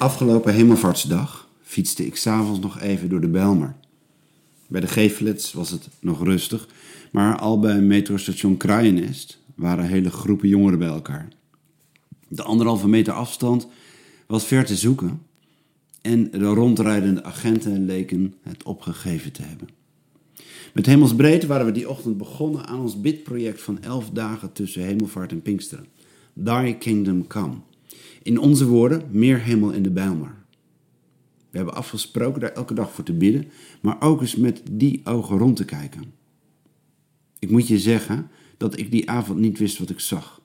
Afgelopen Hemelvaartsdag fietste ik s'avonds nog even door de Bijlmer. Bij de Geeflets was het nog rustig, maar al bij metrostation Kraaienest waren hele groepen jongeren bij elkaar. De anderhalve meter afstand was ver te zoeken en de rondrijdende agenten leken het opgegeven te hebben. Met hemelsbreed waren we die ochtend begonnen aan ons bidproject van elf dagen tussen hemelvaart en Pinksteren. Thy kingdom come. In onze woorden, meer hemel in de Bijlmer. We hebben afgesproken daar elke dag voor te bidden, maar ook eens met die ogen rond te kijken. Ik moet je zeggen dat ik die avond niet wist wat ik zag.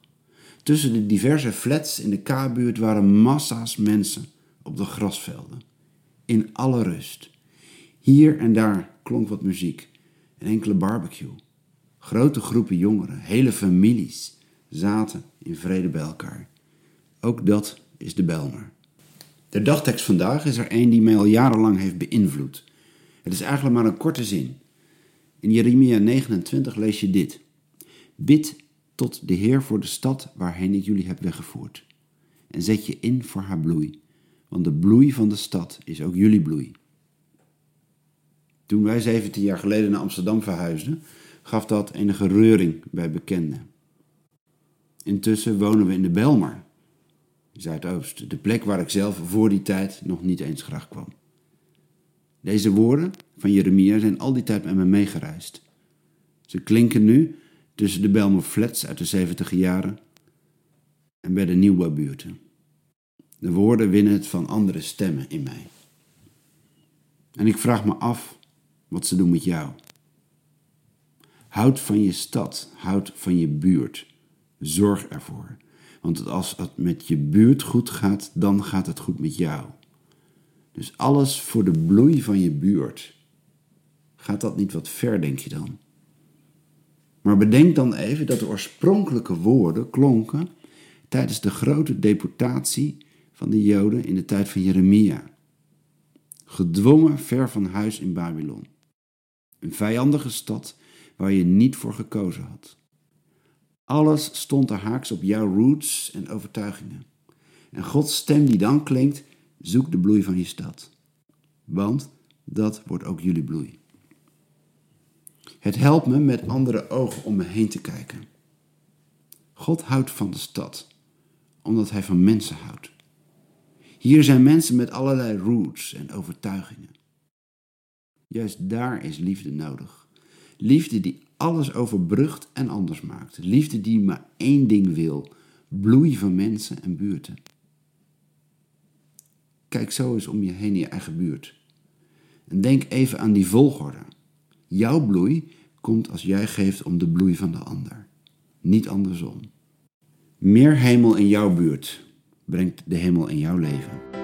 Tussen de diverse flats in de K-buurt waren massa's mensen op de grasvelden. In alle rust. Hier en daar klonk wat muziek, een enkele barbecue. Grote groepen jongeren, hele families, zaten in vrede bij elkaar. Ook dat is de Belmer. De dagtekst vandaag is er een die mij al jarenlang heeft beïnvloed. Het is eigenlijk maar een korte zin. In Jeremia 29 lees je dit. Bid tot de Heer voor de stad waarheen ik jullie heb weggevoerd. En zet je in voor haar bloei, want de bloei van de stad is ook jullie bloei. Toen wij 17 jaar geleden naar Amsterdam verhuisden, gaf dat enige reuring bij bekenden. Intussen wonen we in de Belmar, Zuidoost, de plek waar ik zelf voor die tijd nog niet eens graag kwam. Deze woorden van Jeremia zijn al die tijd met me meegereisd. Ze klinken nu tussen de Belmer flats uit de 70 jaren en bij de nieuwbouwbuurten. De woorden winnen het van andere stemmen in mij. En ik vraag me af wat ze doen met jou. Houd van je stad, houd van je buurt. Zorg ervoor. Want als het met je buurt goed gaat, dan gaat het goed met jou. Dus alles voor de bloei van je buurt. Gaat dat niet wat ver, denk je dan? Maar bedenk dan even dat de oorspronkelijke woorden klonken tijdens de grote deportatie van de Joden in de tijd van Jeremia. Gedwongen ver van huis in Babylon. Een vijandige stad waar je niet voor gekozen had. Alles stond er haaks op jouw roots en overtuigingen. En Gods stem die dan klinkt, zoek de bloei van je stad. Want dat wordt ook jullie bloei. Het helpt me met andere ogen om me heen te kijken. God houdt van de stad, omdat hij van mensen houdt. Hier zijn mensen met allerlei roots en overtuigingen. Juist daar is liefde nodig. Liefde die alles overbrugt en anders maakt. Liefde die maar één ding wil: bloei van mensen en buurten. Kijk zo eens om je heen in je eigen buurt. En denk even aan die volgorde. Jouw bloei komt als jij geeft om de bloei van de ander, niet andersom. Meer hemel in jouw buurt brengt de hemel in jouw leven.